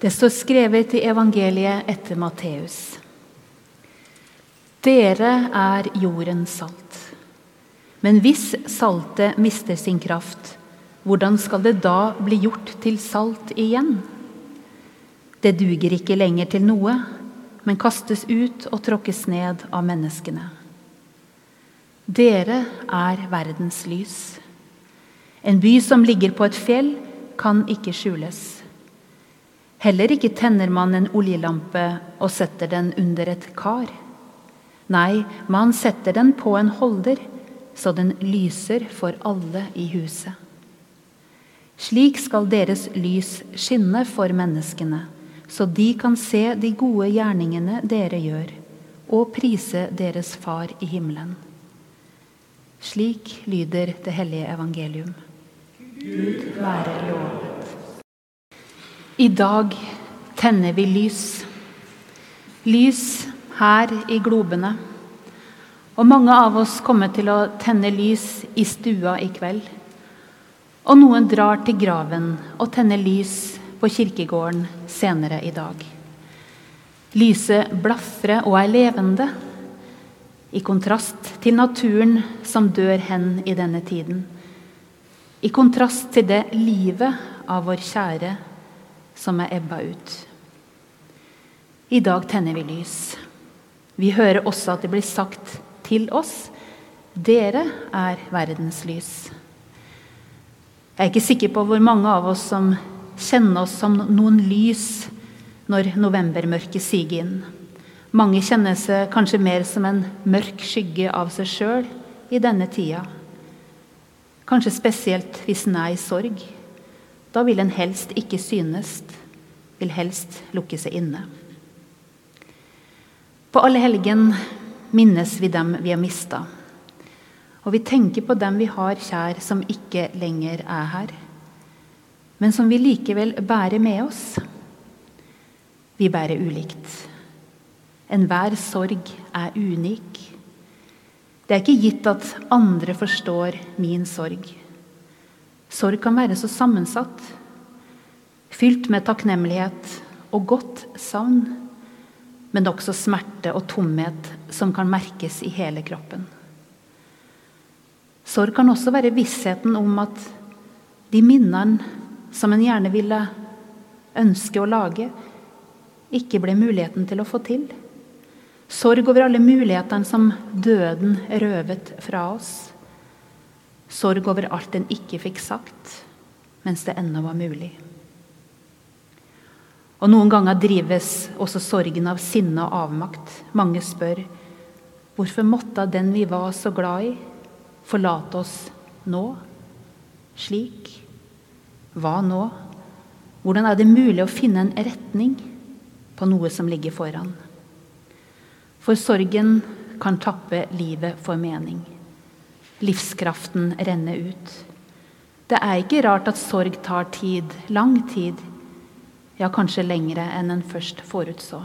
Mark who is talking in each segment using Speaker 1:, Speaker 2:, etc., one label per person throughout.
Speaker 1: Det står skrevet i evangeliet etter Matteus. Dere er jordens salt. Men hvis saltet mister sin kraft, hvordan skal det da bli gjort til salt igjen? Det duger ikke lenger til noe, men kastes ut og tråkkes ned av menneskene. Dere er verdens lys. En by som ligger på et fjell, kan ikke skjules. Heller ikke tenner man en oljelampe og setter den under et kar. Nei, man setter den på en holder, så den lyser for alle i huset. Slik skal deres lys skinne for menneskene, så de kan se de gode gjerningene dere gjør, og prise deres Far i himmelen. Slik lyder det hellige evangelium. Gud være lovet. I dag tenner vi lys. Lys her i globene. Og mange av oss kommer til å tenne lys i stua i kveld. Og noen drar til graven og tenner lys på kirkegården senere i dag. Lyset blafrer og er levende, i kontrast til naturen som dør hen i denne tiden. I kontrast til det livet av vår kjære som er ebba ut. I dag tenner vi lys. Vi hører også at det blir sagt til oss dere er verdens lys. Jeg er ikke sikker på hvor mange av oss som kjenner oss som noen lys når novembermørket siger inn. Mange kjenner seg kanskje mer som en mørk skygge av seg sjøl i denne tida. Kanskje spesielt hvis en er i sorg. Da vil en helst ikke synes, vil helst lukke seg inne. På alle helgen minnes vi dem vi har mista. Og vi tenker på dem vi har kjær som ikke lenger er her, men som vi likevel bærer med oss. Vi bærer ulikt. Enhver sorg er unik. Det er ikke gitt at andre forstår min sorg. Sorg kan være så sammensatt, fylt med takknemlighet og godt savn, men også smerte og tomhet som kan merkes i hele kroppen. Sorg kan også være vissheten om at de minnene som en gjerne ville ønske å lage, ikke ble muligheten til å få til. Sorg over alle mulighetene som døden røvet fra oss. Sorg over alt en ikke fikk sagt, mens det ennå var mulig. Og Noen ganger drives også sorgen av sinne og avmakt. Mange spør hvorfor måtte den vi var så glad i, forlate oss nå? Slik? Hva nå? Hvordan er det mulig å finne en retning på noe som ligger foran? For sorgen kan tappe livet for mening. Livskraften renner ut. Det er ikke rart at sorg tar tid, lang tid, ja, kanskje lengre enn en først forutså.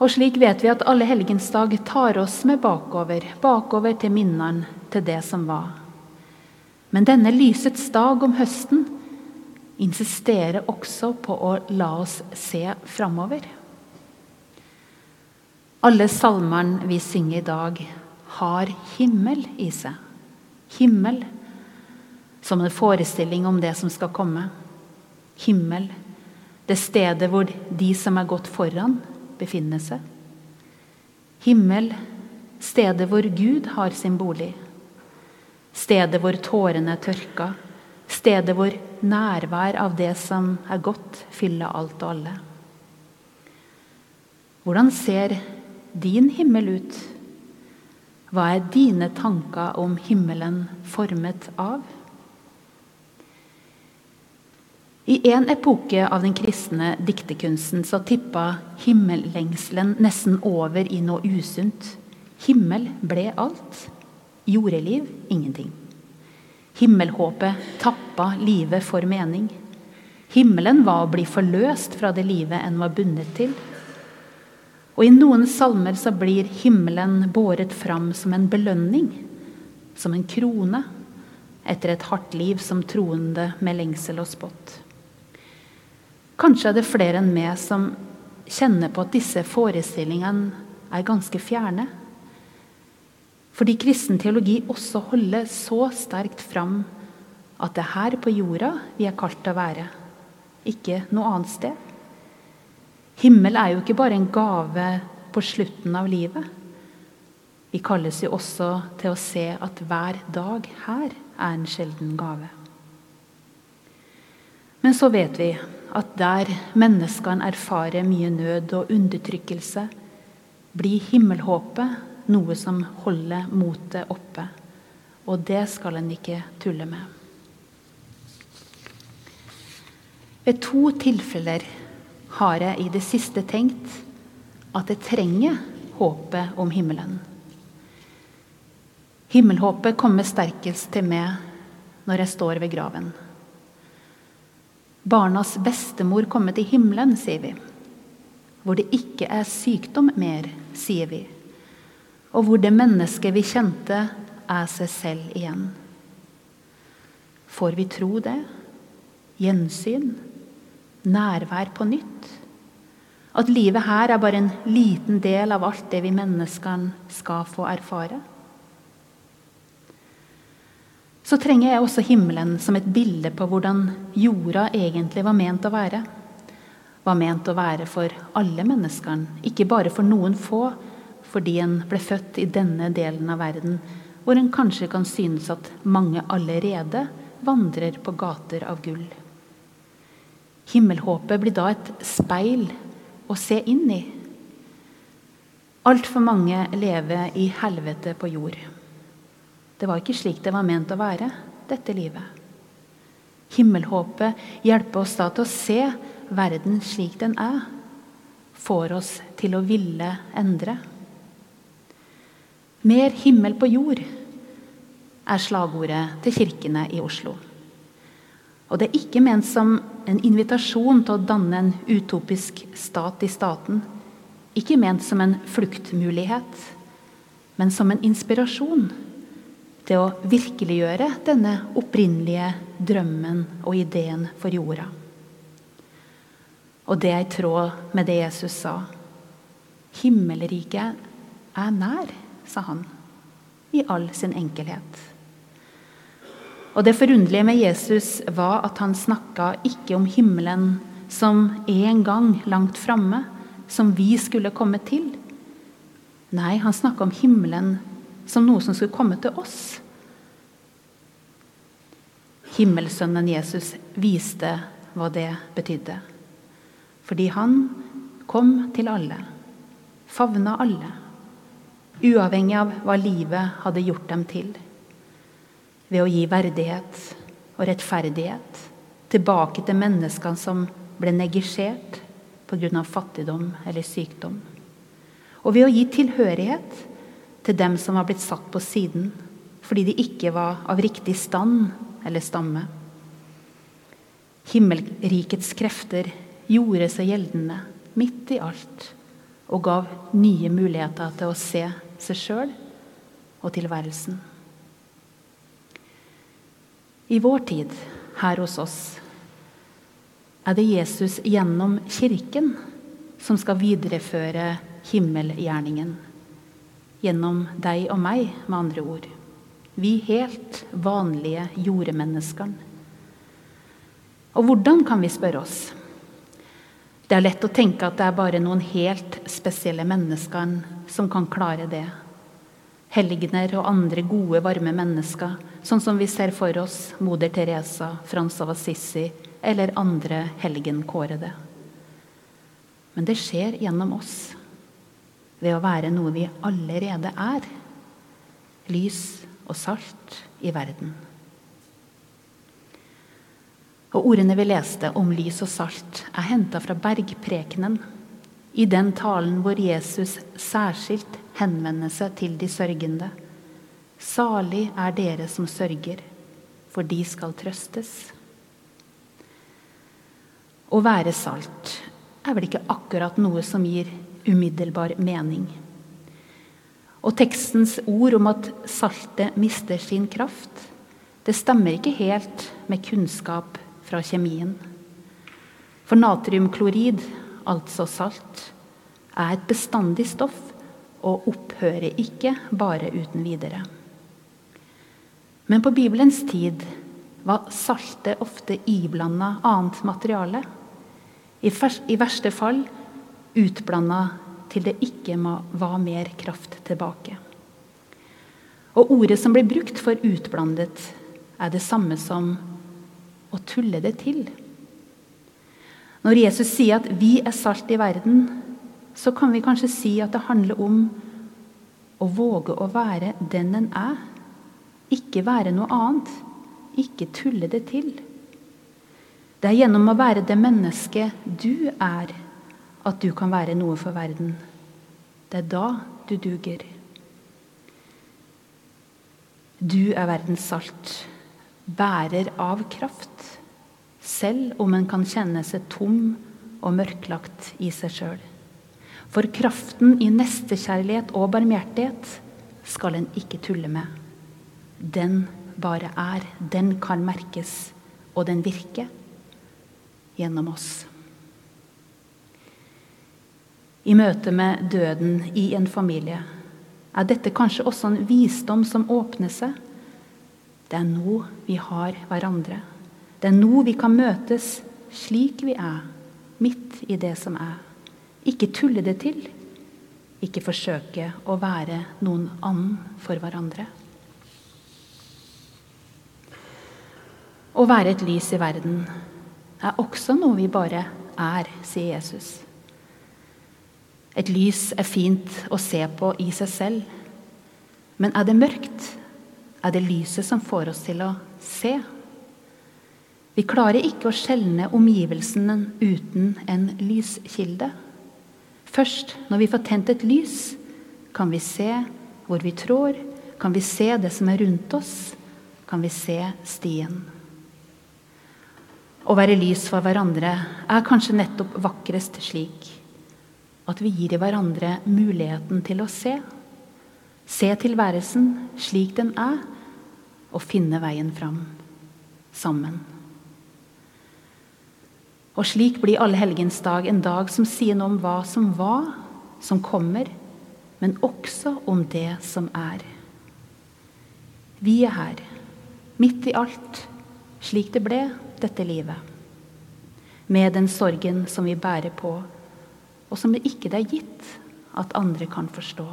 Speaker 1: Og slik vet vi at alle helgensdag tar oss med bakover, bakover til minneren, til det som var. Men denne lysets dag om høsten insisterer også på å la oss se framover. Alle salmene vi synger i dag, har himmel i seg. Himmel som en forestilling om det som skal komme. Himmel, det stedet hvor de som er gått foran, befinner seg. Himmel, stedet hvor Gud har sin bolig. Stedet hvor tårene er tørka. Stedet hvor nærvær av det som er godt, fyller alt og alle. Hvordan ser din himmel ut? Hva er dine tanker om himmelen formet av? I en epoke av den kristne diktekunsten så tippa himmellengselen nesten over i noe usunt. Himmel ble alt. Jordeliv ingenting. Himmelhåpet tappa livet for mening. Himmelen var å bli forløst fra det livet en var bundet til. Og I noen salmer så blir himmelen båret fram som en belønning, som en krone, etter et hardt liv som troende med lengsel og spott. Kanskje er det flere enn meg som kjenner på at disse forestillingene er ganske fjerne. Fordi kristen teologi også holder så sterkt fram at det er her på jorda vi er kalt til å være, ikke noe annet sted. Himmel er jo ikke bare en gave på slutten av livet. Vi kalles jo også til å se at hver dag her er en sjelden gave. Men så vet vi at der menneskene erfarer mye nød og undertrykkelse, blir himmelhåpet noe som holder motet oppe. Og det skal en ikke tulle med. Ved to tilfeller har jeg i det siste tenkt at jeg trenger håpet om himmelen. Himmelhåpet kommer sterkest til meg når jeg står ved graven. Barnas bestemor kommer til himmelen, sier vi. Hvor det ikke er sykdom mer, sier vi. Og hvor det mennesket vi kjente, er seg selv igjen. Får vi tro det? Gjensyn? Nærvær på nytt? At livet her er bare en liten del av alt det vi menneskene skal få erfare? Så trenger jeg også himmelen som et bilde på hvordan jorda egentlig var ment å være var ment å være for alle menneskene, ikke bare for noen få, fordi en ble født i denne delen av verden, hvor en kanskje kan synes at mange allerede vandrer på gater av gull. Himmelhåpet blir da et speil å se inn i. Altfor mange lever i helvete på jord. Det var ikke slik det var ment å være, dette livet. Himmelhåpet hjelper oss da til å se verden slik den er, får oss til å ville endre. Mer himmel på jord er slagordet til kirkene i Oslo. Og det er ikke ment som en invitasjon til å danne en utopisk stat i staten. Ikke ment som en fluktmulighet, men som en inspirasjon til å virkeliggjøre denne opprinnelige drømmen og ideen for jorda. Og det er i tråd med det Jesus sa. Himmelriket er nær, sa han, i all sin enkelhet. Og Det forunderlige med Jesus var at han snakka ikke om himmelen som en gang langt framme, som vi skulle komme til. Nei, han snakka om himmelen som noe som skulle komme til oss. Himmelsønnen Jesus viste hva det betydde. Fordi han kom til alle, favna alle, uavhengig av hva livet hadde gjort dem til. Ved å gi verdighet og rettferdighet tilbake til menneskene som ble negisjert pga. fattigdom eller sykdom. Og ved å gi tilhørighet til dem som var blitt satt på siden fordi de ikke var av riktig stand eller stamme. Himmelrikets krefter gjorde seg gjeldende midt i alt og gav nye muligheter til å se seg sjøl og tilværelsen. I vår tid, her hos oss, er det Jesus gjennom Kirken som skal videreføre himmelgjerningen. Gjennom deg og meg, med andre ord. Vi helt vanlige jordmenneskene. Og hvordan kan vi spørre oss? Det er lett å tenke at det er bare noen helt spesielle mennesker som kan klare det. Helgener og andre gode, varme mennesker, sånn som vi ser for oss moder Teresa, Frans av Assisi eller andre helgenkårede. Men det skjer gjennom oss, ved å være noe vi allerede er. Lys og salt i verden. Og Ordene vi leste om lys og salt, er henta fra bergprekenen, i den talen hvor Jesus særskilt henvender seg til de sørgende. Salig er dere som sørger, for de skal trøstes. Å være salt er vel ikke akkurat noe som gir umiddelbar mening. Og tekstens ord om at saltet mister sin kraft, det stemmer ikke helt med kunnskap fra kjemien. For natriumklorid, altså salt, er et bestandig stoff og opphører ikke bare uten videre. Men på Bibelens tid var saltet ofte iblanda annet materiale. I, verste fall utblanda til det ikke var mer kraft tilbake. Og ordet som blir brukt for utblandet, er det samme som å tulle det til. Når Jesus sier at 'vi er salt i verden', så kan vi kanskje si at det handler om å våge å være den en er. Ikke være noe annet. Ikke tulle det til. Det er gjennom å være det mennesket du er, at du kan være noe for verden. Det er da du duger. Du er verdens salt, bærer av kraft selv om en kan kjenne seg tom og mørklagt i seg sjøl. For kraften i nestekjærlighet og barmhjertighet skal en ikke tulle med. Den bare er. Den kan merkes, og den virker gjennom oss. I møte med døden i en familie er dette kanskje også en visdom som åpner seg. Det er nå vi har hverandre. Det er nå vi kan møtes slik vi er, midt i det som er. Ikke tulle det til. Ikke forsøke å være noen annen for hverandre. Å være et lys i verden er også noe vi bare er, sier Jesus. Et lys er fint å se på i seg selv. Men er det mørkt, er det lyset som får oss til å se. Vi klarer ikke å skjelne omgivelsene uten en lyskilde. Først når vi får tent et lys, kan vi se hvor vi trår, kan vi se det som er rundt oss, kan vi se stien. Å være lys for hverandre er kanskje nettopp vakrest slik at vi gir hverandre muligheten til å se. Se tilværelsen slik den er, og finne veien fram sammen. Og slik blir allhelgensdag en dag som sier noe om hva som var, som kommer, men også om det som er. Vi er her, midt i alt, slik det ble dette livet. Med den sorgen som vi bærer på, og som det ikke er gitt at andre kan forstå.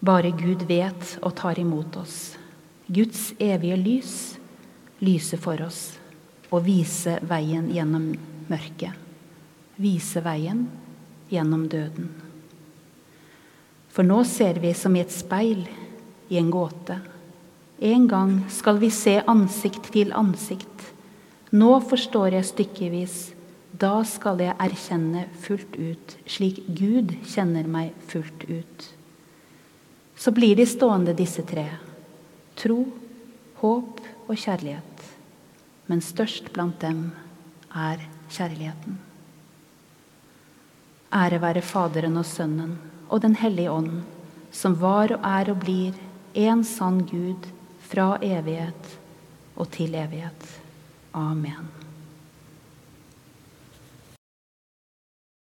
Speaker 1: Bare Gud vet og tar imot oss. Guds evige lys lyser for oss og vise veien gjennom mørket. Vise veien gjennom døden. For nå ser vi som i et speil, i en gåte. En gang skal vi se ansikt til ansikt. Nå forstår jeg stykkevis. Da skal jeg erkjenne fullt ut, slik Gud kjenner meg fullt ut. Så blir de stående, disse tre. Tro, håp og kjærlighet men størst blant dem er kjærligheten. Ære være Faderen og Sønnen og Den hellige ånd, som var og er og blir en sann Gud fra evighet og til evighet. Amen.